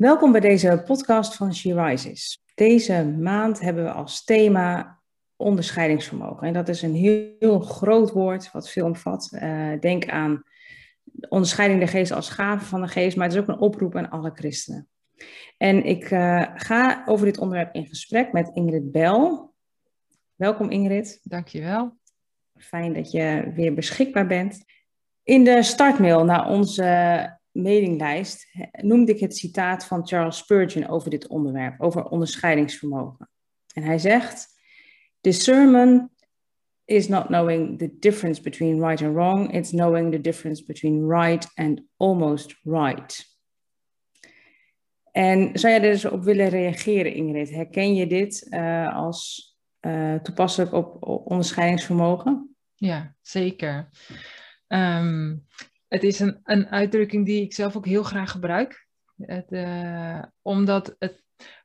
Welkom bij deze podcast van She Rises. Deze maand hebben we als thema onderscheidingsvermogen. En dat is een heel, groot woord wat veel omvat. Uh, denk aan onderscheiding der geest als gave van de geest, maar het is ook een oproep aan alle christenen. En ik uh, ga over dit onderwerp in gesprek met Ingrid Bel. Welkom Ingrid. Dankjewel. Fijn dat je weer beschikbaar bent. In de startmail naar onze mailinglijst noemde ik het citaat van Charles Spurgeon over dit onderwerp, over onderscheidingsvermogen. En hij zegt: Discernment is not knowing the difference between right and wrong, it's knowing the difference between right and almost right. En zou jij er dus op willen reageren, Ingrid? Herken je dit uh, als uh, toepasselijk op, onderscheidingsvermogen? Ja, zeker. Um, het is een, een uitdrukking die ik zelf ook heel graag gebruik. Uh, omdat het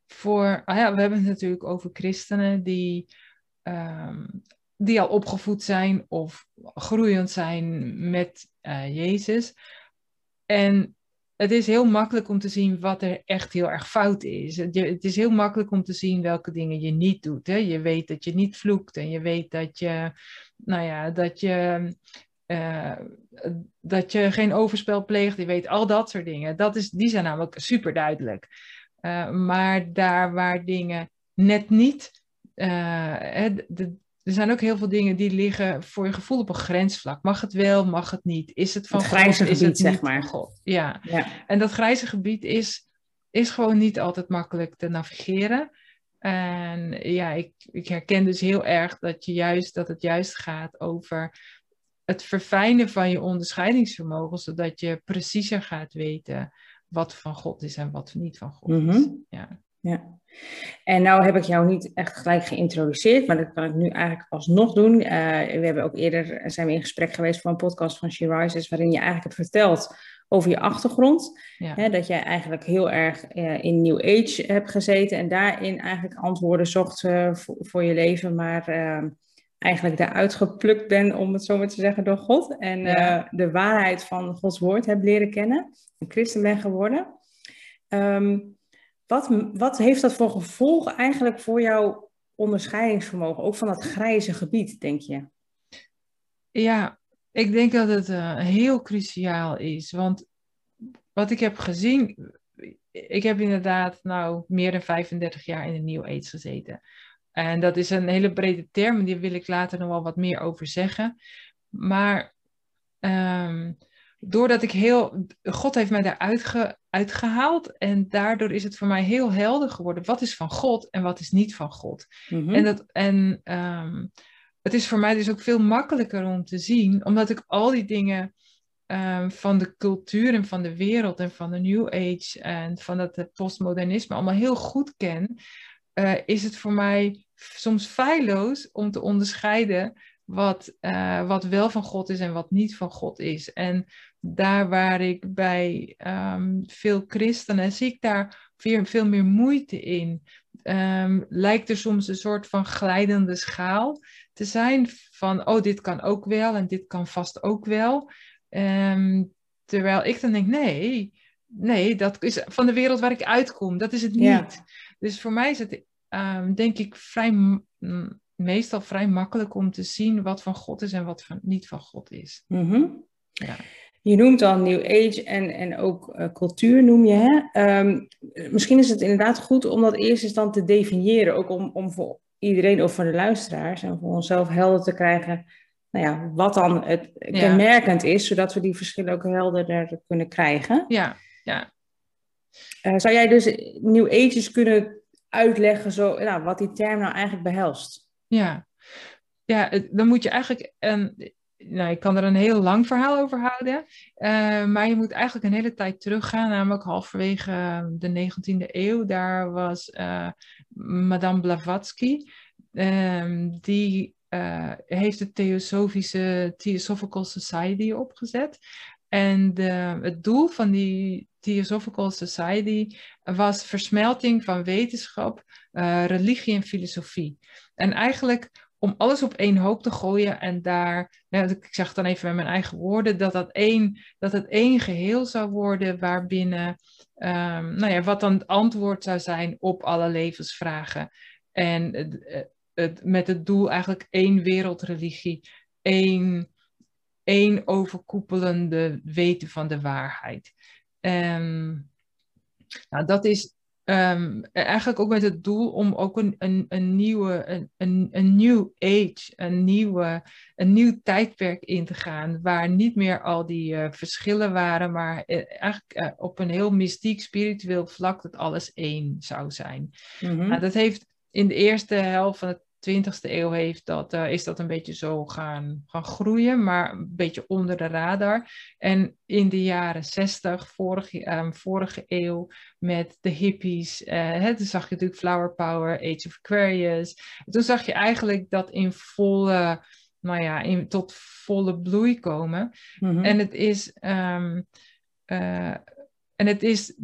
voor, ah ja, we hebben het natuurlijk over christenen die, um, die al opgevoed zijn of groeiend zijn met uh, Jezus. En het is heel makkelijk om te zien wat er echt heel erg fout is. Het, het is heel makkelijk om te zien welke dingen je niet doet. Hè? Je weet dat je niet vloekt en je weet dat je, nou ja, dat je uh, dat je geen overspel pleegt, je weet al dat soort dingen. Dat is, die zijn namelijk super duidelijk. Uh, maar daar waar dingen net niet. De, er zijn ook heel veel dingen die liggen voor je gevoel op een grensvlak. Mag het wel, mag het niet? Is het van het grijze God, gebied, zeg maar. God? Ja. ja. En dat grijze gebied is, is gewoon niet altijd makkelijk te navigeren. En ja, ik, ik herken dus heel erg dat, je juist, dat het juist gaat over het verfijnen van je onderscheidingsvermogen, zodat je preciezer gaat weten wat van God is en wat niet van God is. Mhm. Ja. ja. En nou heb ik jou niet echt gelijk geïntroduceerd, maar dat kan ik nu eigenlijk alsnog doen. Uh, we hebben ook eerder zijn we in gesprek geweest voor een podcast van She Rises, waarin je eigenlijk het vertelt over je achtergrond. Ja. Hè, dat jij eigenlijk heel erg uh, in New Age hebt gezeten en daarin eigenlijk antwoorden zocht uh, voor, voor, je leven, maar ehm, eigenlijk daaruit geplukt ben, om het zo maar te zeggen, door God. En ja. uh, de waarheid van Gods woord heb leren kennen. Een christen ben geworden. Um, wat, wat heeft dat voor gevolg eigenlijk voor jouw onderscheidingsvermogen? Ook van dat grijze gebied, denk je? Ja, ik denk dat het uh, heel cruciaal is. Want wat ik heb gezien, ik heb inderdaad nou meer dan 35 jaar in de New Age gezeten. En dat is een hele brede term, die wil ik later nog wel wat meer over zeggen. Maar um, doordat ik heel. God heeft mij daaruit ge, uitgehaald. En daardoor is het voor mij heel helder geworden. Wat is van God en wat is niet van God? Mm -hmm. En, dat, en um, het is voor mij dus ook veel makkelijker om te zien, omdat ik al die dingen. Um, van de cultuur en van de wereld en van de New Age en van het postmodernisme allemaal heel goed ken, uh, is het voor mij soms feilloos om te onderscheiden wat, uh, wat wel van God is en wat niet van God is. En daar waar ik bij um, veel christenen zie ik daar veel, veel meer moeite in. Um, lijkt er soms een soort van glijdende schaal te zijn van, oh, dit kan ook wel en dit kan vast ook wel. Um, terwijl ik dan denk, nee, nee, dat is van de wereld waar ik uitkom, dat is het niet. Ja. Dus voor mij is het um, denk ik vrij, meestal vrij makkelijk om te zien wat van God is en wat van, niet van God is. Mm -hmm. ja. Je noemt al New Age en, en ook uh, cultuur noem je. Hè? Um, misschien is het inderdaad goed om dat eerst eens dan te definiëren. Ook om, om voor iedereen of voor de luisteraars en voor onszelf helder te krijgen. Nou ja, wat dan het ja. kenmerkend is, zodat we die verschillen ook helderder kunnen krijgen. Ja, ja. Uh, zou jij dus New Ages kunnen uitleggen zo, nou, wat die term nou eigenlijk behelst. Ja, ja dan moet je eigenlijk, een, nou, ik kan er een heel lang verhaal over houden, uh, maar je moet eigenlijk een hele tijd teruggaan, namelijk halverwege de 19e eeuw. Daar was uh, Madame Blavatsky, uh, die uh, heeft de Theosophische Theosophical Society opgezet. En de, het doel van die Theosophical Society was versmelting van wetenschap, uh, religie en filosofie. En eigenlijk om alles op één hoop te gooien en daar, nou, ik zeg dan even met mijn eigen woorden, dat, dat, één, dat het één geheel zou worden waarbinnen, um, nou ja, wat dan het antwoord zou zijn op alle levensvragen. En het, met het doel eigenlijk één wereldreligie, één, één overkoepelende weten van de waarheid. Um, nou, dat is Um, eigenlijk ook met het doel om ook een, een, een nieuwe, een, een, een new age, een, nieuwe, een nieuw tijdperk in te gaan, waar niet meer al die uh, verschillen waren, maar uh, eigenlijk uh, op een heel mystiek, spiritueel vlak dat alles één zou zijn. Mm -hmm. nou, dat heeft in de eerste helft van het 20e eeuw heeft dat, uh, is dat een beetje zo gaan, gaan groeien, maar een beetje onder de radar. En in de jaren 60, vorige, um, vorige eeuw, met de hippies, uh, hè, toen zag je natuurlijk Flower Power, Age of Aquarius. Toen zag je eigenlijk dat in volle, nou ja, in, tot volle bloei komen. Mm -hmm. En het is. Um, uh, en het is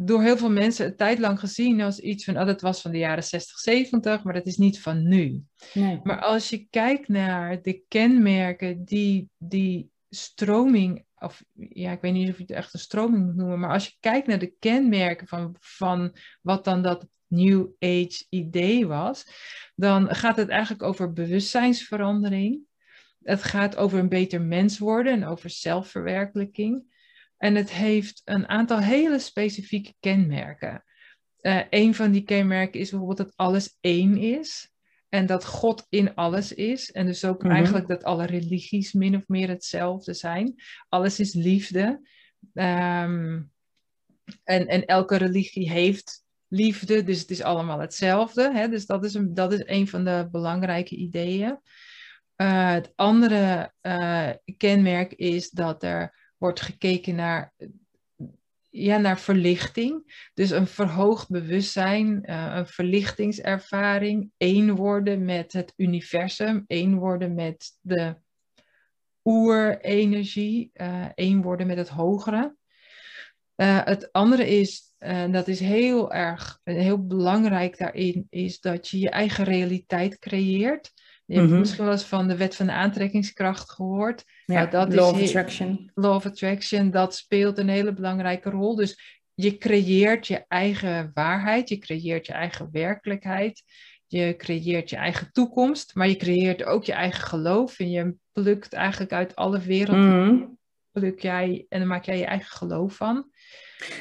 door heel veel mensen een tijd lang gezien als iets van, oh, dat was van de jaren 60, 70, maar dat is niet van nu. Nee. Maar als je kijkt naar de kenmerken die die stroming, of ja, ik weet niet of je het echt een stroming moet noemen, maar als je kijkt naar de kenmerken van, van wat dan dat New Age idee was, dan gaat het eigenlijk over bewustzijnsverandering. Het gaat over een beter mens worden en over zelfverwerkelijking. En het heeft een aantal hele specifieke kenmerken. Uh, een van die kenmerken is bijvoorbeeld dat alles één is. En dat God in alles is. En dus ook mm -hmm. eigenlijk dat alle religies min of meer hetzelfde zijn. Alles is liefde. Um, en, en elke religie heeft liefde, dus het is allemaal hetzelfde. Hè? Dus dat is, een, dat is een van de belangrijke ideeën. Uh, het andere uh, kenmerk is dat er wordt gekeken naar, ja, naar verlichting. Dus een verhoogd bewustzijn, uh, een verlichtingservaring, één worden met het universum, één worden met de oerenergie, uh, één worden met het hogere. Uh, het andere is, en dat is heel erg, heel belangrijk daarin, is dat je je eigen realiteit creëert. Je hebt mm-hmm. misschien wel eens van de wet van de aantrekkingskracht gehoord. Ja, nou, dat law is of attraction. Law of attraction, dat speelt een hele belangrijke rol. Dus je creëert je eigen waarheid, je creëert je eigen werkelijkheid, je creëert je eigen toekomst, maar je creëert ook je eigen geloof en je plukt eigenlijk uit alle wereld, mm-hmm. pluk jij en dan maak jij je eigen geloof van.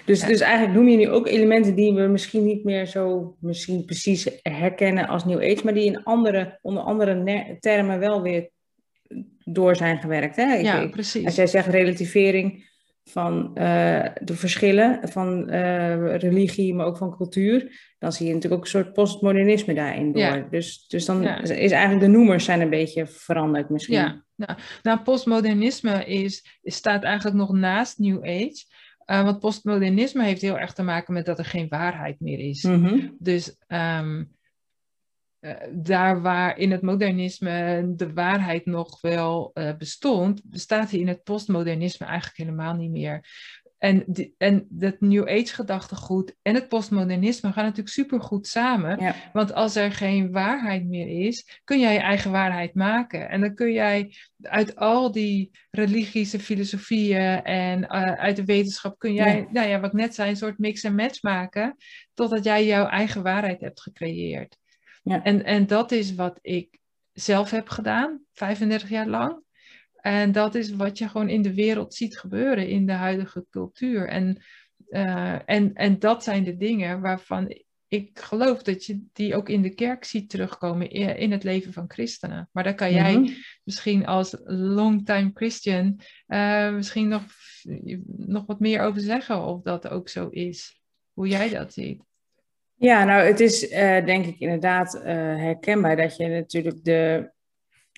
Dus, dus eigenlijk noem je nu ook elementen die we misschien niet meer zo misschien precies herkennen als New Age, maar die in andere, onder andere termen wel weer door zijn gewerkt. Hè? Ja, precies. Als jij zegt relativering van uh, de verschillen van uh, religie, maar ook van cultuur, dan zie je natuurlijk ook een soort postmodernisme daarin door. Ja. Dus, dus dan ja. is eigenlijk de noemers zijn een beetje veranderd misschien. Ja, nou, nou postmodernisme is, staat eigenlijk nog naast New Age. Uh, want postmodernisme heeft heel erg te maken met dat er geen waarheid meer is. Mm-hmm. Dus um, uh, daar waar in het modernisme de waarheid nog wel uh, bestond, bestaat die in het postmodernisme eigenlijk helemaal niet meer. En, die, en dat New Age gedachtegoed en het postmodernisme gaan natuurlijk super goed samen. Ja. Want als er geen waarheid meer is, kun jij je eigen waarheid maken. En dan kun jij uit al die religische filosofieën en uh, uit de wetenschap, kun jij, ja. nou ja, wat ik net zei, een soort mix en match maken. Totdat jij jouw eigen waarheid hebt gecreëerd. Ja. En, en dat is wat ik zelf heb gedaan, 35 jaar lang. En dat is wat je gewoon in de wereld ziet gebeuren in de huidige cultuur. En, uh, en, en dat zijn de dingen waarvan ik geloof dat je die ook in de kerk ziet terugkomen in het leven van christenen. Maar daar kan jij mm -hmm. misschien als longtime Christian uh, misschien nog, nog wat meer over zeggen of dat ook zo is. Hoe jij dat ziet. Ja, nou het is uh, denk ik inderdaad uh, herkenbaar dat je natuurlijk de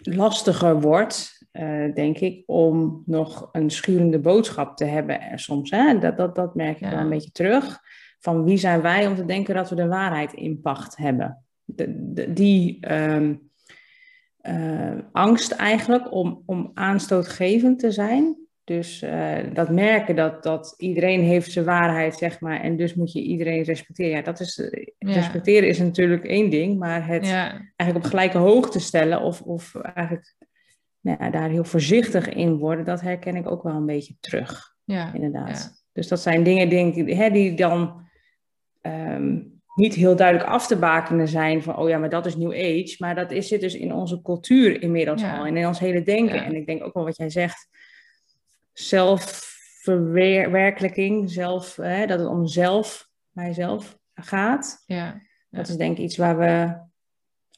lastiger wordt, uh, denk ik, om nog een schurende boodschap te hebben er soms. Hè? Dat, dat, dat merk ik ja. wel een beetje terug. Van wie zijn wij om te denken dat we de waarheid in pacht hebben? De, de, die um, angst eigenlijk om, om aanstootgevend te zijn, Dus uh, dat merken dat, dat iedereen heeft zijn waarheid, zeg maar, en dus moet je iedereen respecteren. Ja, dat is, eh, respecteren is natuurlijk één ding, maar het eigenlijk op gelijke hoogte stellen of, of eigenlijk nou daar heel voorzichtig in worden, dat herken ik ook wel een beetje terug. Ja, inderdaad. Dus dat zijn dingen, denk ik, hè, die dan um, niet heel duidelijk af te bakenen zijn van, oh ja, maar dat is New Age. Maar dat is, zit dus in onze cultuur inmiddels al en in ons hele denken. En ik denk ook wel wat jij zegt, zelfverwerkelijking, zelf, hè, dat het om zelf, mijzelf gaat. Ja, Dat is denk ik iets waar we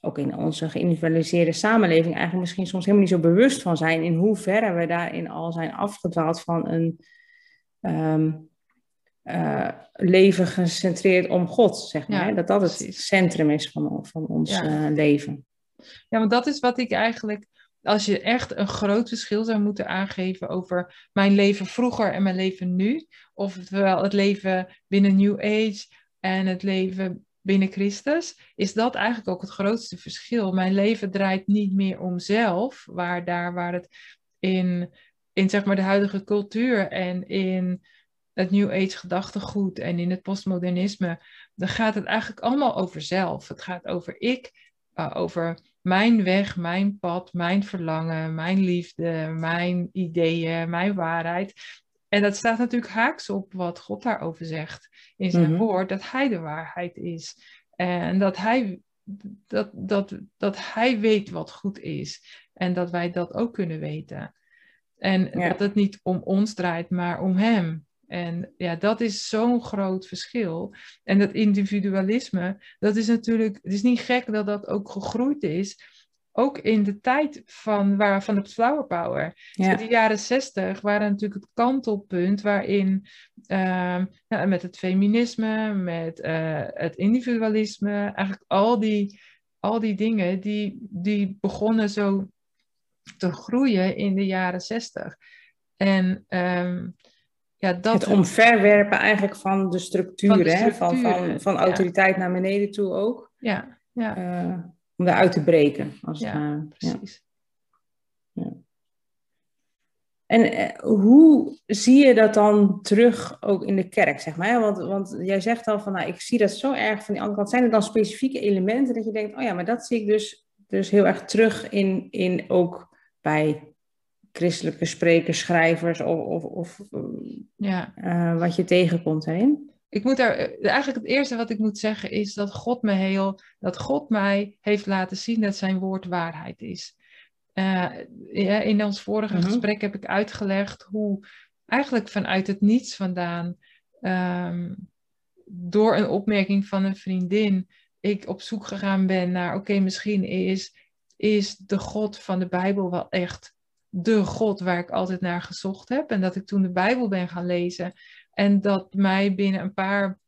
ook in onze geïndividualiseerde samenleving eigenlijk misschien soms helemaal niet zo bewust van zijn in hoeverre we daarin al zijn afgedwaald van een um, uh, leven gecentreerd om God, zeg maar. dat dat het centrum is van, van ons uh, leven. Ja, want dat is wat ik eigenlijk, als je echt een groot verschil zou moeten aangeven over mijn leven vroeger en mijn leven nu, ofwel het leven binnen New Age en het leven binnen Christus, is dat eigenlijk ook het grootste verschil. Mijn leven draait niet meer om zelf, waar daar waar het in, in zeg maar de huidige cultuur en in het New Age gedachtegoed en in het postmodernisme, dan gaat het eigenlijk allemaal over zelf. Het gaat over ik, uh, over mijn weg, mijn pad, mijn verlangen, mijn liefde, mijn ideeën, mijn waarheid. En dat staat natuurlijk haaks op wat God daarover zegt in zijn mhm. woord, dat Hij de waarheid is. En dat Hij, dat, dat, dat hij weet wat goed is. En dat wij dat ook kunnen weten. En dat het niet om ons draait, maar om Hem. En ja, dat is zo'n groot verschil. En dat individualisme, dat is natuurlijk, het is niet gek dat dat ook gegroeid is. Ook in de tijd van, waar, van de flower power. Ja. de jaren zestig waren natuurlijk het kantelpunt waarin uh, met het feminisme, met uh, het individualisme, eigenlijk al die, al die dingen die, die begonnen zo te groeien in de jaren zestig. En um, ja, dat... Het omverwerpen eigenlijk van de structuur, Van, van, van, van, autoriteit naar beneden toe ook. Ja, ja. Uh, om daaruit te breken. Als ja, precies. Ja. En uh, hoe zie je dat dan terug ook in de kerk, zeg maar? Want, want jij zegt al van, nou, ik zie dat zo erg van die andere kant. Zijn er dan specifieke elementen dat je denkt, oh ja, maar dat zie ik dus, dus heel erg terug in, in ook bij christelijke sprekers, schrijvers of, of, of ja. Uh, wat je tegenkomt daarin? Ik moet daar, eh, eigenlijk het eerste wat ik moet zeggen is dat God me heel, dat God mij heeft laten zien dat zijn woord waarheid is. Uh, ja, in ons vorige mhm. gesprek heb ik uitgelegd hoe eigenlijk vanuit het niets vandaan, um, door een opmerking van een vriendin, ik op zoek gegaan ben naar, oké, misschien is, is de God van de Bijbel wel echt de God waar ik altijd naar gezocht heb. En dat ik toen de Bijbel ben gaan lezen. En dat mij binnen een paar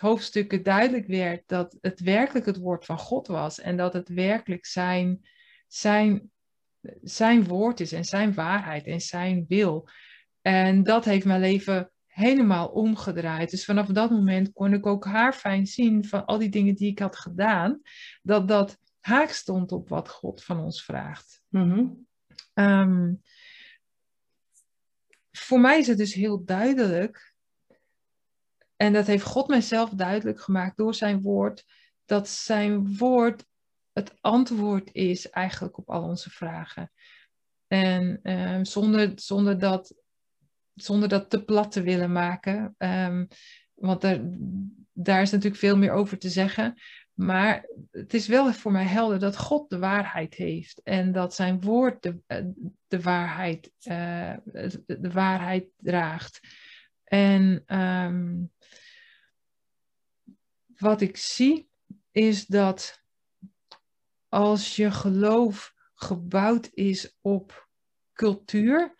hoofdstukken duidelijk werd dat het werkelijk het woord van God was. En dat het werkelijk zijn, zijn, zijn woord is en zijn waarheid en zijn wil. En dat heeft mijn leven helemaal omgedraaid. Dus vanaf dat moment kon ik ook haar fijn zien van al die dingen die ik had gedaan, dat dat haak stond op wat God van ons vraagt. Mm Ehm, voor mij is het dus heel duidelijk, en dat heeft God mijzelf duidelijk gemaakt door zijn woord, dat zijn woord het antwoord is eigenlijk op al onze vragen. En um, zonder, zonder, dat, zonder dat te plat te willen maken, um, want er, daar is natuurlijk veel meer over te zeggen. Maar het is wel voor mij helder dat God de waarheid heeft en dat zijn woord de, eh, de, waarheid, uh, de waarheid draagt. En ehm, wat ik zie is dat als je geloof gebouwd is op cultuur,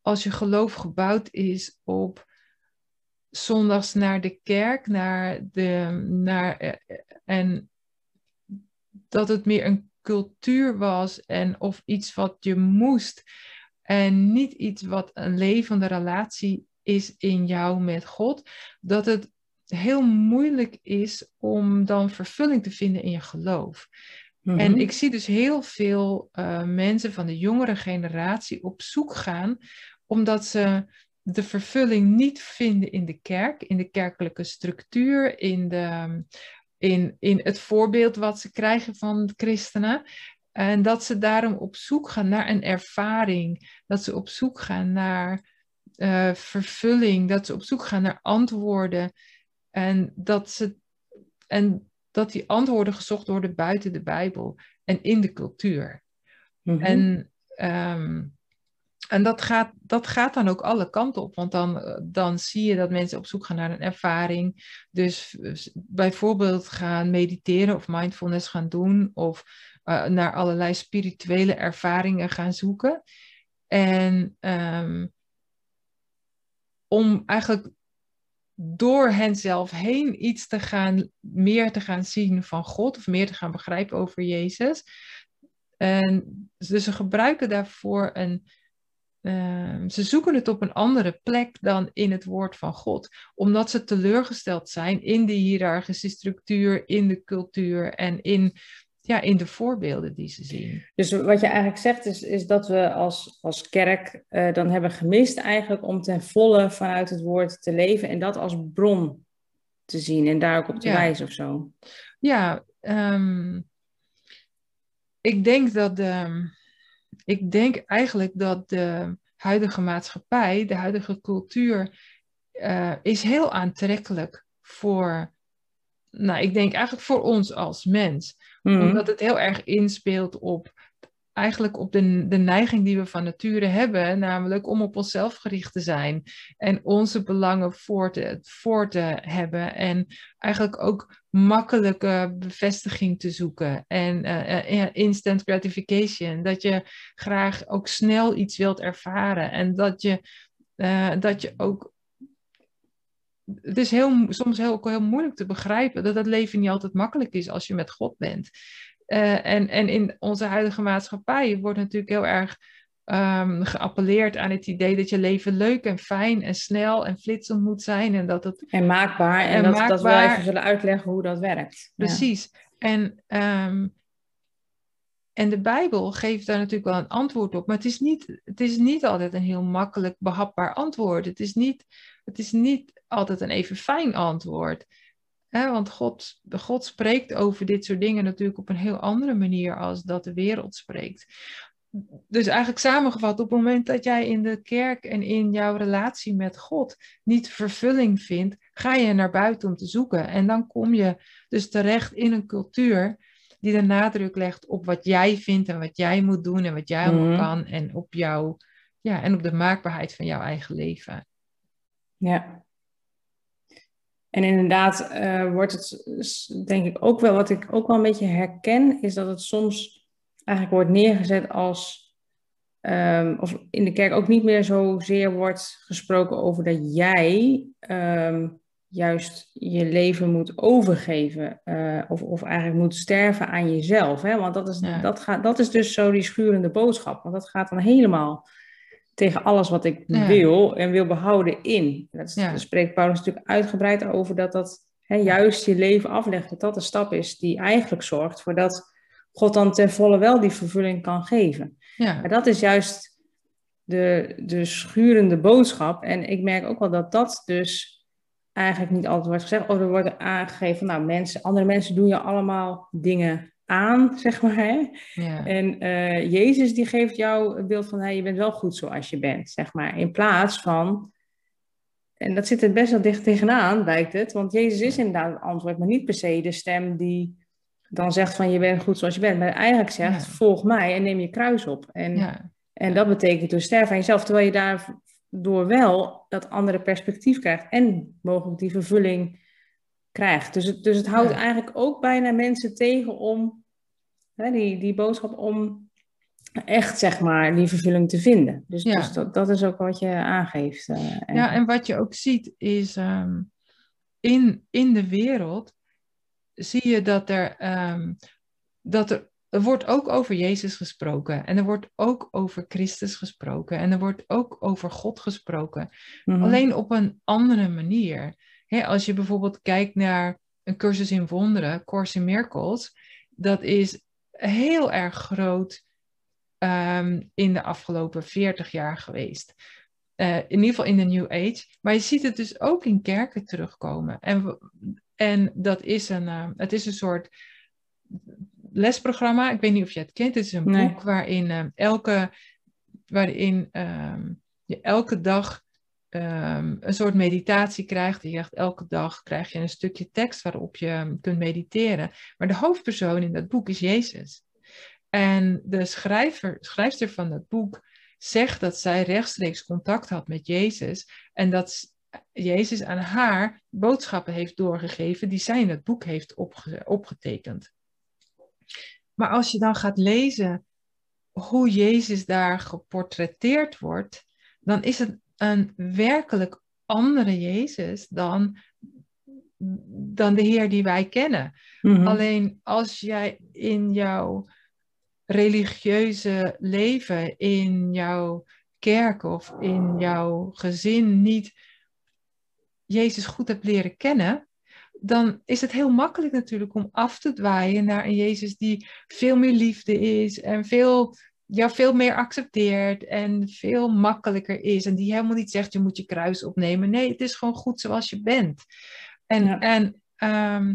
als je geloof gebouwd is op zondags naar de kerk, naar de, naar, eh, en dat het meer een cultuur was en of iets wat je moest en niet iets wat een levende relatie is in jou met God, dat het heel moeilijk is om dan vervulling te vinden in je geloof. En mhm. ik zie dus heel veel uh, mensen van de jongere generatie op zoek gaan omdat ze de vervulling niet vinden in de kerk, in de kerkelijke structuur, in, de, in, in het voorbeeld wat ze krijgen van christenen. En dat ze daarom op zoek gaan naar een ervaring, dat ze op zoek gaan naar uh, vervulling, dat ze op zoek gaan naar antwoorden. En dat, ze, en dat die antwoorden gezocht worden buiten de Bijbel en in de cultuur. Mhm. En, um, en dat, gaat, dat gaat dan ook alle kanten op, want dan, dan zie je dat mensen op zoek gaan naar een ervaring. Dus bijvoorbeeld gaan mediteren of mindfulness gaan doen, of uh, naar allerlei spirituele ervaringen gaan zoeken. En um, om eigenlijk door henzelf heen iets te gaan, meer te gaan zien van God of meer te gaan begrijpen over Jezus. En dus ze gebruiken daarvoor een. Uh, ze zoeken het op een andere plek dan in het woord van God, omdat ze teleurgesteld zijn in de hiërarchische structuur, in de cultuur en in ja, in de voorbeelden die ze zien. Dus wat je eigenlijk zegt is, is dat we als, als kerk uh, dan hebben gemist eigenlijk om ten volle vanuit het woord te leven en dat als bron te zien en daar ook op te wijzen of zo. Ja, um, ik denk dat de, ik denk eigenlijk dat de huidige maatschappij, de huidige cultuur, uh, is heel aantrekkelijk voor, nou, ik denk eigenlijk voor ons als mens. Mhm. Omdat het heel erg inspeelt op eigenlijk op de, de neiging die we van nature hebben, namelijk om op onszelf gericht te zijn en onze belangen voor te, voor te hebben en eigenlijk ook makkelijke bevestiging te zoeken en uh, instant gratification, dat je graag ook snel iets wilt ervaren en dat je, uh, dat je ook het is heel, soms heel, heel moeilijk te begrijpen dat het leven niet altijd makkelijk is als je met God bent. Uh, en, en in onze huidige maatschappij wordt natuurlijk heel erg um, geappelleerd aan het idee dat je leven leuk en fijn en snel en flitsend moet zijn. En, dat het, en maakbaar. En, en dat, maakbaar. dat we even zullen uitleggen hoe dat werkt. Precies. En, um, en de Bijbel geeft daar natuurlijk wel een antwoord op. Maar het is niet, het is niet altijd een heel makkelijk behapbaar antwoord. Het is niet, het is niet altijd een even fijn antwoord. Want God, God spreekt over dit soort dingen natuurlijk op een heel andere manier als dat de wereld spreekt. Dus eigenlijk samengevat, op het moment dat jij in de kerk en in jouw relatie met God niet vervulling vindt, ga je naar buiten om te zoeken. En dan kom je dus terecht in een cultuur die de nadruk legt op wat jij vindt en wat jij moet doen en wat jij mhm. kan en op jou, ja, en op de maakbaarheid van jouw eigen leven. Ja. En inderdaad uh, wordt het, denk ik ook wel, wat ik ook wel een beetje herken, is dat het soms eigenlijk wordt neergezet als, um, of in de kerk ook niet meer zozeer wordt gesproken over dat jij um, juist je leven moet overgeven, uh, of, of eigenlijk moet sterven aan jezelf. Hè? Want dat is, dat, gaat, dat is dus zo die schurende boodschap, want dat gaat dan helemaal tegen alles wat ik wil en wil behouden in. Dat spreekt Paulus natuurlijk uitgebreid over dat dat hè, juist je leven aflegt, dat dat de stap is die eigenlijk zorgt voor dat God dan ten volle wel die vervulling kan geven. Ja. Maar dat is juist de, de schurende boodschap. En ik merk ook wel dat dat dus eigenlijk niet altijd wordt gezegd. Of er wordt aangegeven, nou mensen, andere mensen doen je allemaal dingen aan, zeg maar. Hè? Ja. En uh, Jezus die geeft jou het beeld van, hey, je bent wel goed zoals je bent, zeg maar. In plaats van, en dat zit er best wel dicht tegenaan, lijkt het. Want Jezus is inderdaad het antwoord, maar niet per se de stem die dan zegt van, je bent goed zoals je bent. Maar eigenlijk zegt, volg mij en neem je kruis op. En, ja. en dat betekent dus sterven aan jezelf, terwijl je daardoor wel dat andere perspectief krijgt en mogelijk die vervulling krijgt. Dus het, dus het houdt eigenlijk ook bijna mensen tegen om hè, die, die boodschap om echt, zeg maar, die vervulling te vinden. Dus, ja. dus dat, dat is ook wat je aangeeft. Uh, ja, en wat je ook ziet is um, in, in de wereld zie je dat er, um, dat er er wordt ook over Jezus gesproken en er wordt ook over Christus gesproken en er wordt ook over God gesproken. Mm -hmm. Alleen op een andere manier als je bijvoorbeeld kijkt naar een cursus in wonderen, Course in Miracles, dat is heel erg groot um, in de afgelopen 40 jaar geweest. in ieder geval in de New Age. Maar je ziet het dus ook in kerken terugkomen. En, en dat is een, het is een soort lesprogramma. Ik weet niet of je het kent. Het is een boek waarin elke waarin ehm, je elke dag Ehm, een soort meditatie krijgt. Je zegt elke dag krijg je een stukje tekst waarop je kunt mediteren. Maar de hoofdpersoon in dat boek is Jezus. En de schrijver, schrijfster van dat boek zegt dat zij rechtstreeks contact had met Jezus. En dat Jezus aan haar boodschappen heeft doorgegeven die zij in het boek heeft opgetekend. Maar als je dan gaat lezen hoe Jezus daar geportretteerd wordt, dan is het een werkelijk andere Jezus dan, dan de Heer die wij kennen. Mhm. Alleen als jij in jouw religieuze leven, in jouw kerk of in jouw gezin niet Jezus goed hebt leren kennen, dan is het heel makkelijk natuurlijk om af te dwaaien naar een Jezus die veel meer liefde is en veel jou veel meer accepteert en veel makkelijker is. En die helemaal niet zegt, je moet je kruis opnemen. Nee, het is gewoon goed zoals je bent. En, en, um,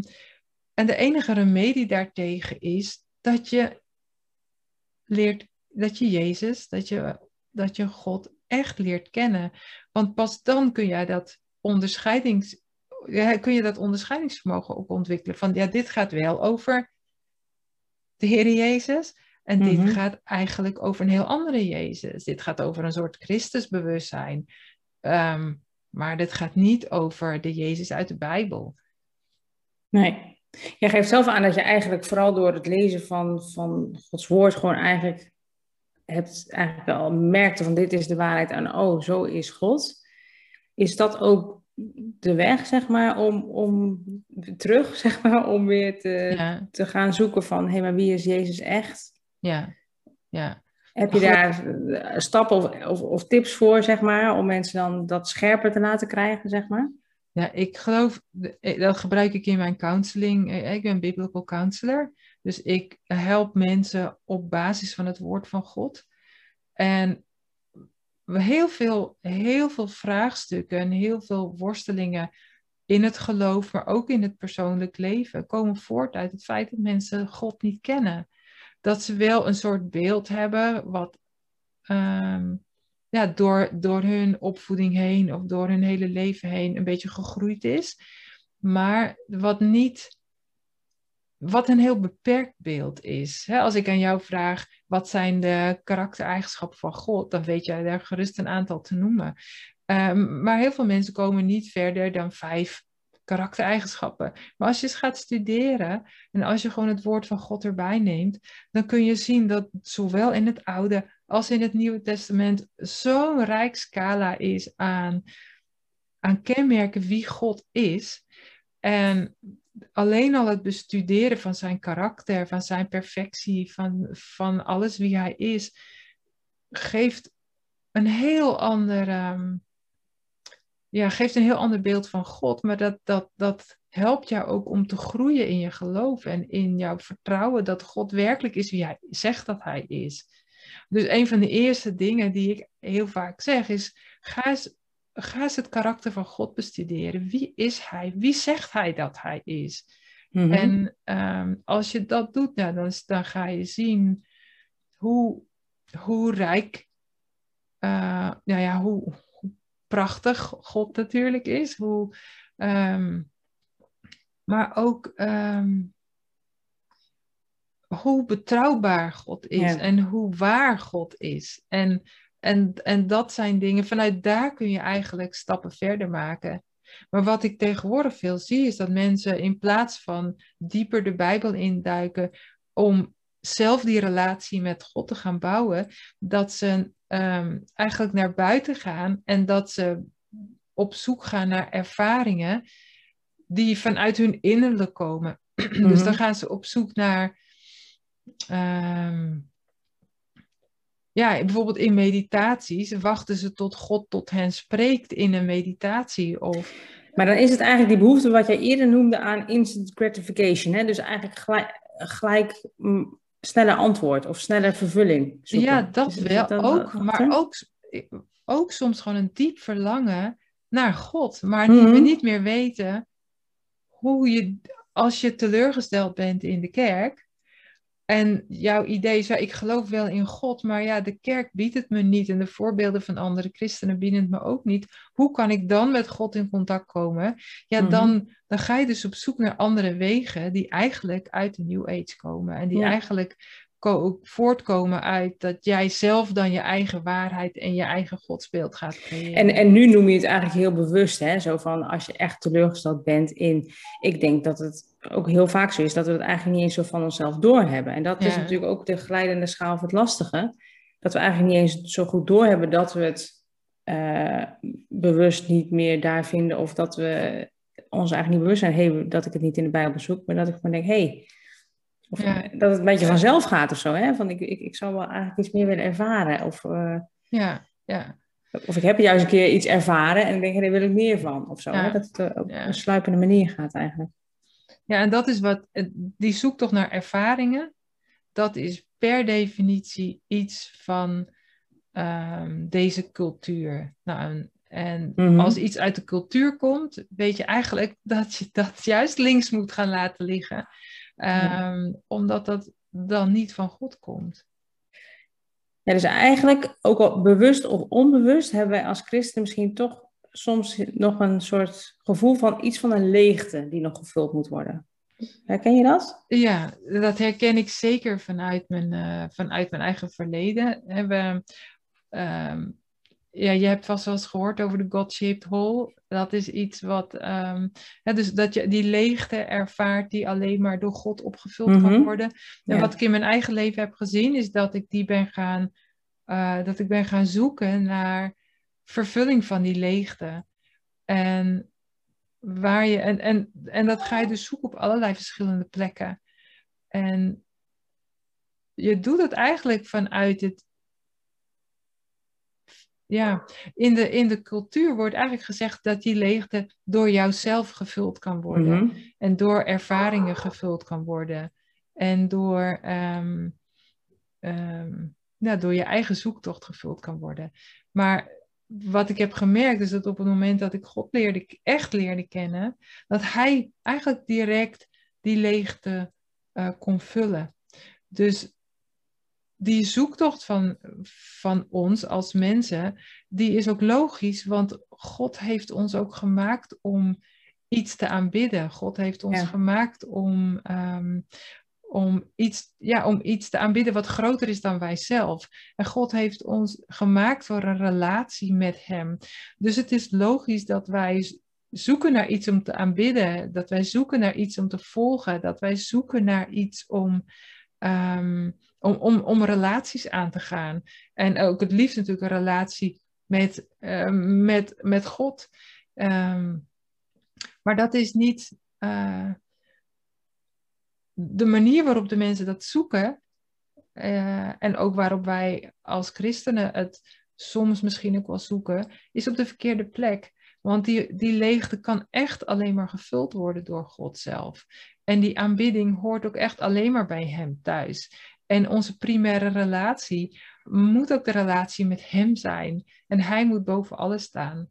en de enige remedie daartegen is dat je leert, dat je Jezus, dat je, dat je God echt leert kennen. Want pas dan kun jij dat onderscheidings, kun je dat onderscheidingsvermogen ook ontwikkelen. Van ja, dit gaat wel over de Heer Jezus. En dit mhm. gaat eigenlijk over een heel andere Jezus. Dit gaat over een soort Christusbewustzijn. Um, maar dit gaat niet over de Jezus uit de Bijbel. Nee. Jij geeft zelf aan dat je eigenlijk vooral door het lezen van, van Gods woord gewoon eigenlijk hebt eigenlijk al merkte van dit is de waarheid en oh, zo is God. Is dat ook de weg, zeg maar, om, om terug, zeg maar, om weer te, te gaan zoeken van hé, hey, maar wie is Jezus echt? Ja, ja. Heb je daar eh, stappen of, of, of, tips voor, zeg maar, om mensen dan dat scherper te laten krijgen, zeg maar? Ja, ik geloof, eh, dat gebruik ik in mijn counseling. Eh, ik ben biblical counselor, dus ik help mensen op basis van het woord van God. En heel veel, heel veel vraagstukken en heel veel worstelingen in het geloof, maar ook in het persoonlijk leven, komen voort uit het feit dat mensen God niet kennen dat ze wel een soort beeld hebben wat ehm, ja, door, door hun opvoeding heen of door hun hele leven heen een beetje gegroeid is. Maar wat niet, wat een heel beperkt beeld is. als ik aan jou vraag, wat zijn de karaktereigenschappen van God, dan weet jij daar gerust een aantal te noemen. Um, maar heel veel mensen komen niet verder dan vijf karaktereigenschappen. Maar als je eens gaat studeren en als je gewoon het woord van God erbij neemt, dan kun je zien dat zowel in het Oude als in het Nieuwe Testament zo'n rijk scala is aan, aan kenmerken wie God is. En alleen al het bestuderen van zijn karakter, van zijn perfectie, van, van alles wie hij is, geeft een heel ander. Ehm, ja, geeft een heel ander beeld van God, maar dat, dat, dat helpt jou ook om te groeien in je geloof en in jouw vertrouwen dat God werkelijk is wie hij zegt dat hij is. Dus een van de eerste dingen die ik heel vaak zeg is, ga eens, ga eens het karakter van God bestuderen. Wie is hij? Wie zegt hij dat hij is? Mhm. En um, als je dat doet, nou, dan, dan ga je zien hoe, hoe rijk, uh, nou ja, hoe, prachtig God natuurlijk is. Hoe, um, maar ook um, hoe betrouwbaar God is en hoe waar God is. En, en, en dat zijn dingen, vanuit daar kun je eigenlijk stappen verder maken. Maar wat ik tegenwoordig veel zie, is dat mensen in plaats van dieper de Bijbel induiken om zelf die relatie met God te gaan bouwen, dat ze um, eigenlijk naar buiten gaan en dat ze op zoek gaan naar ervaringen die vanuit hun innerlijk komen. Dus dan mhm. gaan ze op zoek naar, um, ja, bijvoorbeeld in meditaties wachten ze tot God tot hen spreekt in een meditatie. Of, maar dan is het eigenlijk die behoefte wat jij eerder noemde aan instant gratification. Hè? Dus eigenlijk gelijk, gelijk mm, sneller antwoord of sneller vervulling. Ja, dat wel ook. maar ook, ook soms gewoon een diep verlangen naar God, maar die we Mhm. niet meer weten hoe je, als je teleurgesteld bent in de kerk. En jouw idee is, ja, ik geloof wel in God, maar ja, de kerk biedt het me niet. En de voorbeelden van andere christenen bieden het me ook niet. Hoe kan ik dan met God in contact komen? Ja, Mhm. dan, dan ga je dus op zoek naar andere wegen die eigenlijk uit de New Age komen. En die Ja. eigenlijk voortkomen uit dat jij zelf dan je eigen waarheid en je eigen godsbeeld gaat creëren. En, en nu noem je het eigenlijk heel bewust, hè? Zo van als je echt teleurgesteld bent in. Ik denk dat het ook heel vaak zo is dat we het eigenlijk niet eens zo van onszelf doorhebben. En dat is natuurlijk ook de glijdende schaal of het lastige. Dat we eigenlijk niet eens zo goed doorhebben dat we het eh, bewust niet meer daar vinden. Of dat we ons eigenlijk niet bewust zijn hey, dat ik het niet in de Bijbel zoek. Maar dat ik gewoon denk, hé. Hey, of Ja. dat het een beetje vanzelf gaat of zo. Hè? Van ik, ik, ik zou wel eigenlijk iets meer willen ervaren. Of, eh, Ja, ja. of ik heb juist een keer iets ervaren en ik denk, daar wil ik meer van. Of zo. Ja. Hè? Dat het eh, op een sluipende manier gaat eigenlijk. Ja, en dat is wat, het- die zoektocht naar ervaringen, dat is per definitie iets van ehm, deze cultuur. Nou, en en Mhm. als iets uit de cultuur komt, weet je eigenlijk dat je dat juist links moet gaan laten liggen, Ehm, omdat dat dan niet van God komt. Ja, dus eigenlijk, ook al bewust of onbewust, hebben wij als christenen misschien toch soms nog een soort gevoel van iets van een leegte die nog gevuld moet worden. Herken je dat? Ja, dat herken ik zeker vanuit mijn, eh, vanuit mijn eigen verleden. We, ehm, ja, je hebt vast wel eens gehoord over de God-shaped hole. Dat is iets wat, ehm, hè, dus dat je die leegte ervaart die alleen maar door God opgevuld kan Mhm. worden. En Ja. wat ik in mijn eigen leven heb gezien, is dat ik die ben gaan, eh, dat ik ben gaan zoeken naar vervulling van die leegte. En waar je, en, en, en dat ga je dus zoeken op allerlei verschillende plekken. En je doet het eigenlijk vanuit het. Ja, in de, in de cultuur wordt eigenlijk gezegd dat die leegte door jouzelf gevuld kan worden. Mhm. En door ervaringen gevuld kan worden. En door, ja, door je eigen zoektocht gevuld kan worden. Maar wat ik heb gemerkt is dat op het moment dat ik God leerde, echt leerde kennen, dat Hij eigenlijk direct die leegte eh, kon vullen. Dus die zoektocht van, van ons als mensen, die is ook logisch, want God heeft ons ook gemaakt om iets te aanbidden. God heeft ons Ja. gemaakt om, ehm, om, iets, ja, om iets te aanbidden wat groter is dan wij zelf. En God heeft ons gemaakt voor een relatie met Hem. Dus het is logisch dat wij zoeken naar iets om te aanbidden, dat wij zoeken naar iets om te volgen, dat wij zoeken naar iets om, ehm, om, om, om relaties aan te gaan. En ook het liefst natuurlijk een relatie met, ehm, met, met God. Ehm, maar dat is niet eh, de manier waarop de mensen dat zoeken. eh, en ook waarop wij als christenen het soms misschien ook wel zoeken, is op de verkeerde plek. Want die, die leegte kan echt alleen maar gevuld worden door God zelf. En die aanbidding hoort ook echt alleen maar bij Hem thuis. En onze primaire relatie moet ook de relatie met Hem zijn. En Hij moet boven alles staan.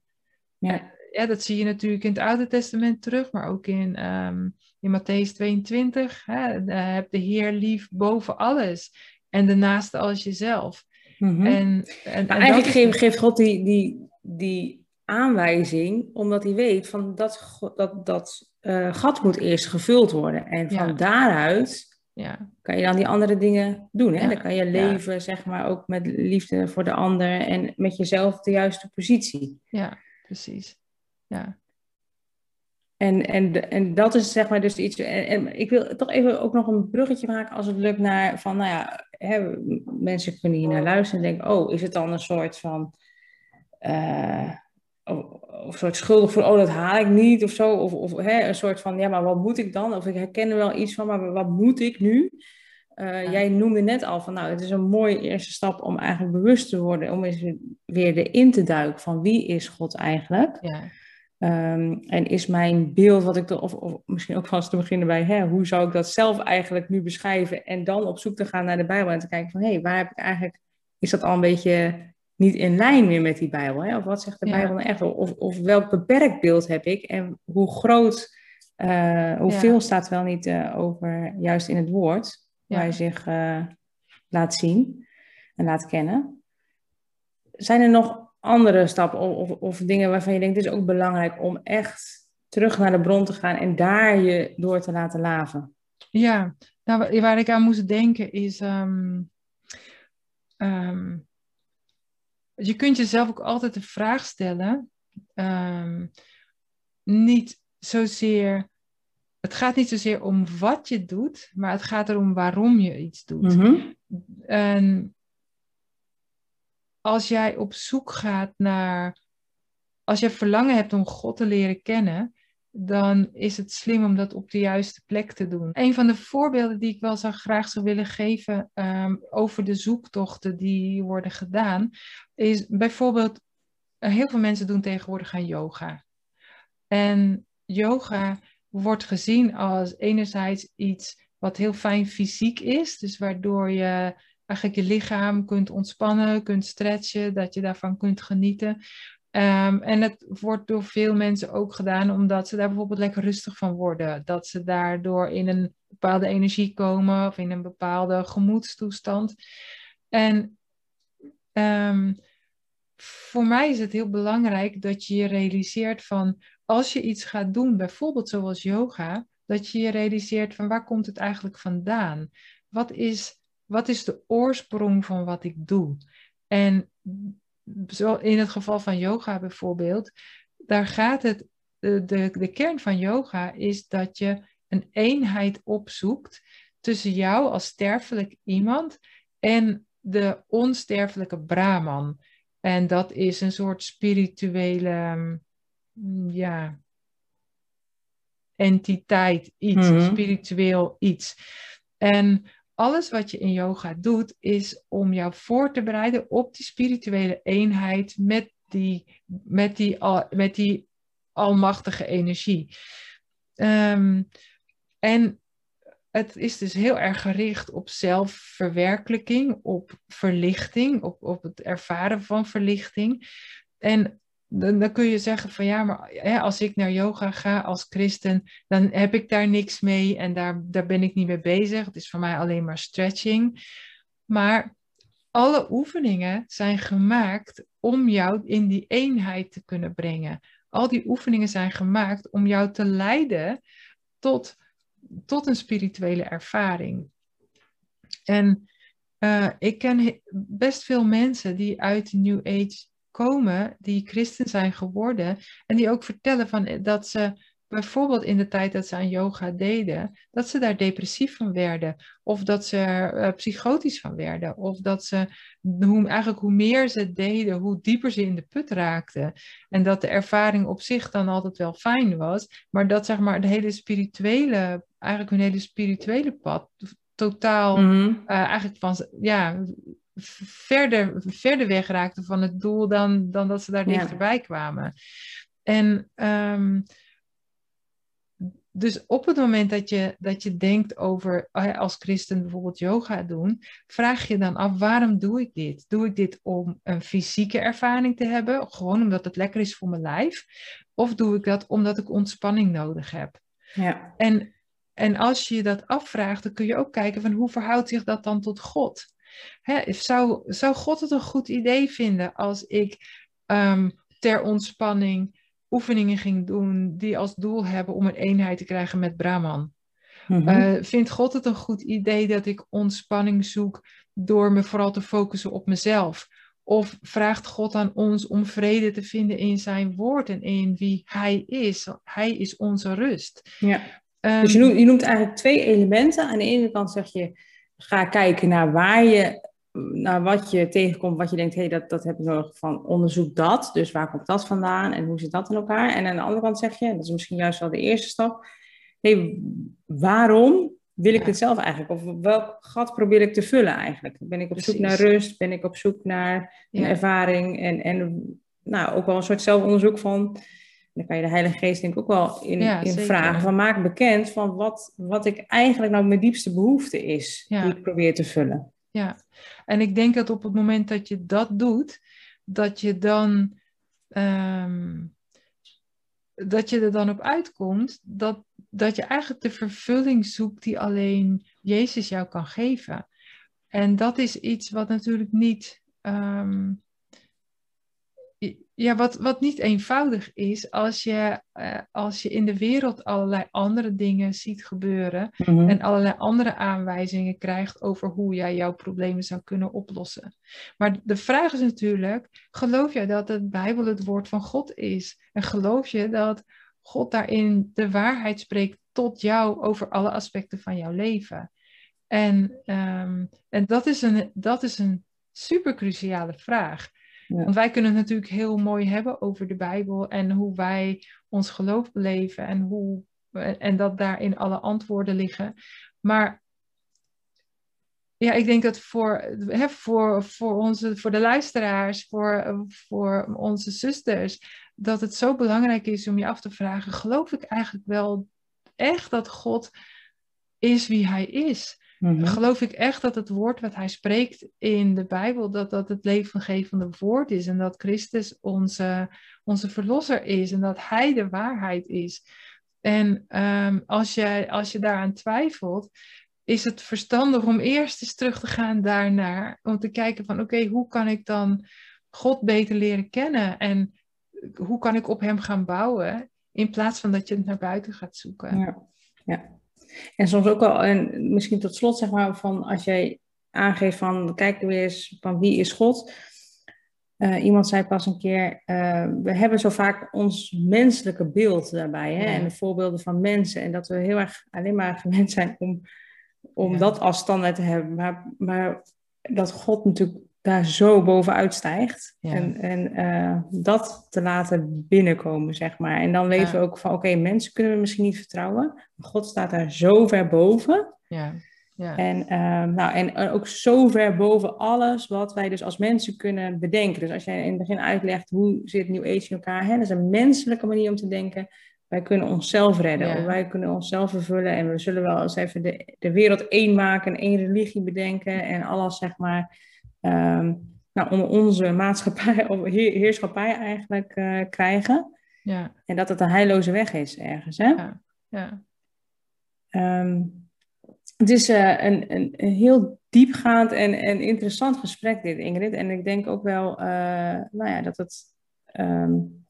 Ja. Ja, dat zie je natuurlijk in het Oude Testament terug, maar ook in, ehm, in Matthäus 22. Hè, eh, heb de Heer lief boven alles. En de naaste als jezelf. Mhm. En, en, Maar en eigenlijk is- geeft, God die, die, die aanwijzing, omdat hij weet van dat, dat, dat eh, gat moet eerst gevuld worden. En van Ja. daaruit Ja, kan je dan die andere dingen doen. Hè? Ja, Dan kan je leven, zeg maar, ook met liefde voor de ander en met jezelf de juiste positie. ja, precies. Ja, En, en, en dat is zeg maar dus iets. En, en ik wil toch even ook nog een bruggetje maken als het lukt naar van, nou ja, hè, mensen kunnen hier naar luisteren en denken, oh, is het dan een soort van. eh, of, een soort schuldig voor, oh, dat haal ik niet of zo. Of, of hè, een soort van, ja, maar wat moet ik dan? Of ik herken er wel iets van, maar wat moet ik nu? Eh, Ja. Jij noemde net al van, nou, het is een mooie eerste stap om eigenlijk bewust te worden, om eens weer erin te duiken van wie is God eigenlijk? ja, Ehm, en is mijn beeld, wat ik dan, of, of misschien ook vast te beginnen bij, hè, hoe zou ik dat zelf eigenlijk nu beschrijven? En dan op zoek te gaan naar de Bijbel en te kijken van, hé, waar heb ik eigenlijk, is dat al een beetje niet in lijn meer met die Bijbel? Hè? Of wat zegt de Ja. Bijbel nou echt? Of, of welk beperkt beeld heb ik? En hoe groot, eh, hoeveel staat wel niet eh, over, juist in het woord, waar Ja. je zich eh, laat zien en laat kennen? Zijn er nog andere stappen of, of, of dingen waarvan je denkt, het is ook belangrijk om echt terug naar de bron te gaan en daar je door te laten laven? Ja, nou, wa- waar ik aan moest denken is. ehm, ehm, je kunt jezelf ook altijd de vraag stellen. ehm, niet zozeer. Het gaat niet zozeer om wat je doet, maar het gaat erom waarom je iets doet. Mhm. En als jij op zoek gaat naar, als je verlangen hebt om God te leren kennen, dan is het slim om dat op de juiste plek te doen. Een van de voorbeelden die ik wel zou graag zou willen geven ehm, over de zoektochten die worden gedaan, is bijvoorbeeld, eh, heel veel mensen doen tegenwoordig aan yoga. En yoga wordt gezien als enerzijds iets wat heel fijn fysiek is, dus waardoor je eigenlijk je lichaam kunt ontspannen, kunt stretchen, dat je daarvan kunt genieten. Ehm, en het wordt door veel mensen ook gedaan omdat ze daar bijvoorbeeld lekker rustig van worden. Dat ze daardoor in een bepaalde energie komen of in een bepaalde gemoedstoestand. En ehm, voor mij is het heel belangrijk dat je je realiseert van als je iets gaat doen, bijvoorbeeld zoals yoga, dat je je realiseert van waar komt het eigenlijk vandaan? Wat is, wat is de oorsprong van wat ik doe? En zo in het geval van yoga bijvoorbeeld, daar gaat het, de, de, de kern van yoga is dat je een eenheid opzoekt tussen jou als sterfelijk iemand en de onsterfelijke Brahman. En dat is een soort spirituele, mm, ja, entiteit, iets, Mhm. spiritueel iets. En alles wat je in yoga doet, is om jou voor te bereiden op die spirituele eenheid met die, met die, met die almachtige energie. Ehm, en het is dus heel erg gericht op zelfverwerkelijking, op verlichting, op, op het ervaren van verlichting. En dan, dan kun je zeggen van ja, maar hè, als ik naar yoga ga als christen, dan heb ik daar niks mee en daar, daar ben ik niet mee bezig. Het is voor mij alleen maar stretching. Maar alle oefeningen zijn gemaakt om jou in die eenheid te kunnen brengen. Al die oefeningen zijn gemaakt om jou te leiden tot, tot een spirituele ervaring. En uh, ik ken best veel mensen die uit de New Age komen, die christen zijn geworden en die ook vertellen van dat ze bijvoorbeeld in de tijd dat ze aan yoga deden, dat ze daar depressief van werden, of dat ze er uh, psychotisch van werden, of dat ze hoe, eigenlijk hoe meer ze deden, hoe dieper ze in de put raakten. En dat de ervaring op zich dan altijd wel fijn was, maar dat zeg maar de hele spirituele, eigenlijk hun hele spirituele pad totaal Mhm. uh, eigenlijk van ja verder, verder weg raakten van het doel dan, dan dat ze daar Ja. dichterbij kwamen. En um, dus op het moment dat je, dat je denkt over uh, als christen bijvoorbeeld yoga doen, vraag je dan af waarom doe ik dit? Doe ik dit om een fysieke ervaring te hebben, gewoon omdat het lekker is voor mijn lijf? Of doe ik dat omdat ik ontspanning nodig heb? Ja. En, en als je dat afvraagt, dan kun je ook kijken van hoe verhoudt zich dat dan tot God? Hè, zou, zou God het een goed idee vinden als ik um, ter ontspanning oefeningen ging doen die als doel hebben om een eenheid te krijgen met Brahman? Mhm. Uh, vindt God het een goed idee dat ik ontspanning zoek door me vooral te focussen op mezelf? Of vraagt God aan ons om vrede te vinden in zijn woord en in wie hij is? Hij is onze rust. ja. Um, Dus je noemt, je noemt eigenlijk twee elementen. Aan de ene kant zeg je, ga kijken naar waar je, naar wat je tegenkomt, wat je denkt, hé, hey, dat, dat heb ik nodig van onderzoek dat. Dus waar komt dat vandaan en hoe zit dat in elkaar? En aan de andere kant zeg je, dat is misschien juist wel de eerste stap, hé, hey, waarom wil ik dit zelf eigenlijk? Of welk gat probeer ik te vullen eigenlijk? Ben ik op zoek naar rust? Ben ik op zoek naar Ja. ervaring? En, en nou, ook wel een soort zelfonderzoek van... Dan kan je de Heilige Geest denk ik ook wel in, Ja, in vragen. Van maak bekend van wat, wat ik eigenlijk nou mijn diepste behoefte is. Ja. Die ik probeer te vullen. Ja, en ik denk dat op het moment dat je dat doet, dat je dan ehm, dat je er dan op uitkomt dat, dat je eigenlijk de vervulling zoekt die alleen Jezus jou kan geven. En dat is iets wat natuurlijk niet ehm, ja, wat, wat niet eenvoudig is als je, uh, als je in de wereld allerlei andere dingen ziet gebeuren Mhm. en allerlei andere aanwijzingen krijgt over hoe jij jouw problemen zou kunnen oplossen. Maar de vraag is natuurlijk, geloof jij dat de Bijbel het woord van God is? En geloof je dat God daarin de waarheid spreekt tot jou over alle aspecten van jouw leven? En, ehm, en dat is een, dat is een super cruciale vraag. Want wij kunnen het natuurlijk heel mooi hebben over de Bijbel en hoe wij ons geloof beleven en, hoe, en dat daarin alle antwoorden liggen. Maar ja, ik denk dat voor, hè, voor, voor, onze, voor de luisteraars, voor, voor onze zusters, dat het zo belangrijk is om je af te vragen: geloof ik eigenlijk wel echt dat God is wie Hij is? Mhm. Geloof ik echt dat het woord wat hij spreekt in de Bijbel, dat dat het levengevende woord is en dat Christus onze, onze verlosser is en dat hij de waarheid is. En ehm, als, je, als je daaraan twijfelt, is het verstandig om eerst eens terug te gaan daarnaar, om te kijken van oké, hoe kan ik dan God beter leren kennen en hoe kan ik op hem gaan bouwen, in plaats van dat je het naar buiten gaat zoeken. Ja. ja. En soms ook wel, en misschien tot slot zeg maar, van als jij aangeeft van, kijk weer eens van wie is God. Uh, iemand zei pas een keer, uh, we hebben zo vaak ons menselijke beeld daarbij. Hè? Ja. En de voorbeelden van mensen. En dat we heel erg alleen maar gewend zijn om, om Ja. dat als standaard te hebben. Maar, maar dat God natuurlijk daar zo bovenuit stijgt. Ja. En, en uh, dat te laten binnenkomen, zeg maar. En dan weten Ja. we ook van, oké, mensen kunnen we misschien niet vertrouwen. Maar God staat daar zo ver boven. Ja, ja. En, uh, nou, en ook zo ver boven alles wat wij dus als mensen kunnen bedenken. Dus als jij in het begin uitlegt hoe zit New Age in elkaar, hè, dat is een menselijke manier om te denken. Wij kunnen onszelf redden, of wij kunnen onszelf vervullen. En we zullen wel eens even de, de wereld één maken en één religie bedenken. En alles, zeg maar, um, nou, onder onze maatschappij, of heer, heerschappij eigenlijk uh, krijgen. ja, En dat het een heilloze weg is ergens. Hè? ja, ja. Um, het is uh, een, een, een, heel diepgaand en, en interessant gesprek dit, Ingrid. En ik denk ook wel uh, nou ja, dat het um,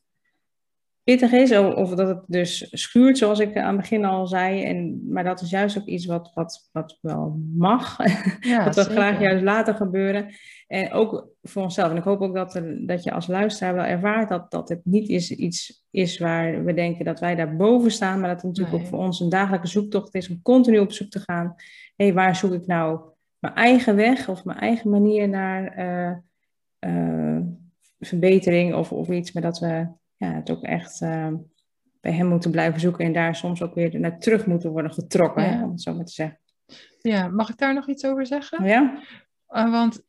pittig is, of, dat het dus schuurt, zoals ik aan het begin al zei. En, maar dat is juist ook iets wat, wat, wat wel mag. Ja, dat zeker. graag juist laten gebeuren. En ook voor onszelf. En ik hoop ook dat, er, dat je als luisteraar wel ervaart dat, dat het niet is, iets is waar we denken dat wij daar boven staan. Maar dat het natuurlijk Nee. ook voor ons een dagelijkse zoektocht is om continu op zoek te gaan. Hé, hey, waar zoek ik nou mijn eigen weg of mijn eigen manier naar uh, uh, verbetering of, of iets. Maar dat we ja, het ook echt uh, bij hem moeten blijven zoeken. En daar soms ook weer naar terug moeten worden getrokken. Ja. Hè, om het zo maar te zeggen. Ja, mag ik daar nog iets over zeggen? Ja? Uh, want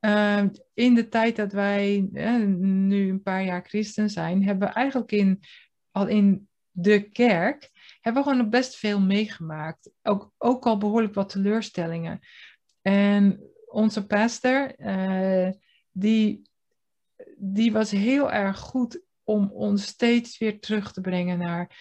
uh, in de tijd dat wij nu een paar jaar christen zijn, hebben we eigenlijk in, al in de kerk, hebben we gewoon nog best veel meegemaakt. Ook, ook al behoorlijk wat teleurstellingen. En onze pastor, uh, die, die was heel erg goed om ons steeds weer terug te brengen naar,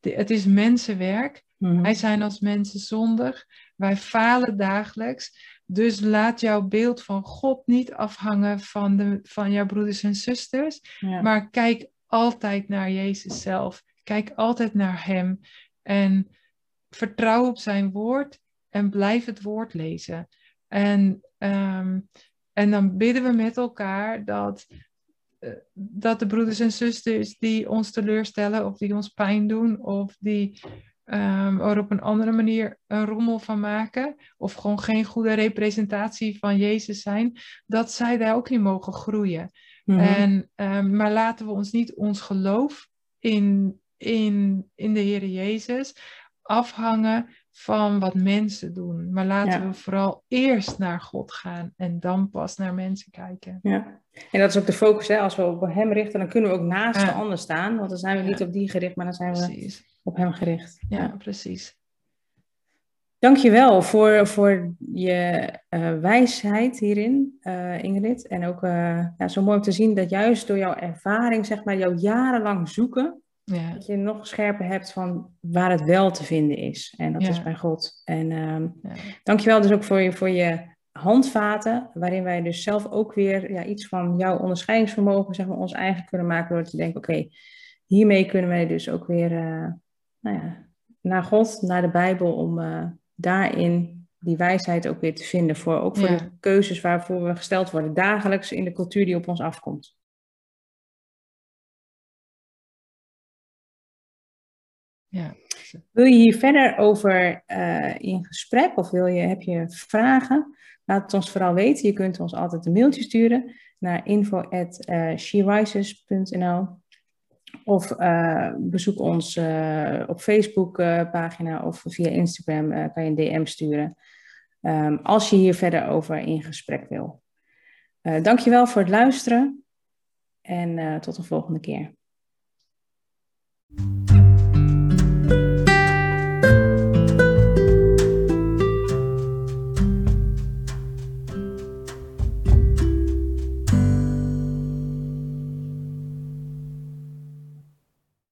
de, het is mensenwerk. Mhm. Wij zijn als mensen zondig. Wij falen dagelijks. Dus laat jouw beeld van God niet afhangen van, de, van jouw broeders en zusters. Ja. Maar kijk altijd naar Jezus zelf. Kijk altijd naar Hem. En vertrouw op zijn woord. En blijf het woord lezen. En, um, en dan bidden we met elkaar dat, dat de broeders en zusters die ons teleurstellen. Of die ons pijn doen. Of die um, er op een andere manier een rommel van maken, of gewoon geen goede representatie van Jezus zijn, dat zij daar ook in mogen groeien. Mhm. En, um, maar laten we ons niet ons geloof in, in, in de Heer Jezus afhangen van wat mensen doen. Maar laten Ja. we vooral eerst naar God gaan en dan pas naar mensen kijken. Ja, en dat is ook de focus. Hè? Als we op hem richten, dan kunnen we ook naast Ja. de ander staan. Want dan zijn we Ja. niet op die gericht, maar dan zijn we Precies. op hem gericht. Ja, precies. Dankjewel voor, voor je uh, wijsheid hierin, uh, Ingrid. En ook uh, ja, zo mooi om te zien dat juist door jouw ervaring, zeg maar, jouw jarenlang zoeken, ja. dat je nog scherper hebt van waar het wel te vinden is. En dat is bij God. En um, ja. dankjewel dus ook voor je, voor je handvaten, waarin wij dus zelf ook weer ja, iets van jouw onderscheidingsvermogen, zeg maar, ons eigen kunnen maken door te denken, oké, hiermee kunnen wij dus ook weer nou ja, naar God, naar de Bijbel, om daarin die wijsheid ook weer te vinden. Voor, ook voor de keuzes waarvoor we gesteld worden dagelijks in de cultuur die op ons afkomt. Ja. Wil je hier verder over uh, in gesprek of wil je, heb je vragen? Laat het ons vooral weten. Je kunt ons altijd een mailtje sturen naar info.sherises.nl of uh, bezoek ons op Facebook pagina of via Instagram kan je een DM sturen. Um, als je hier verder over in gesprek wil. dankjewel voor het luisteren en tot de volgende keer.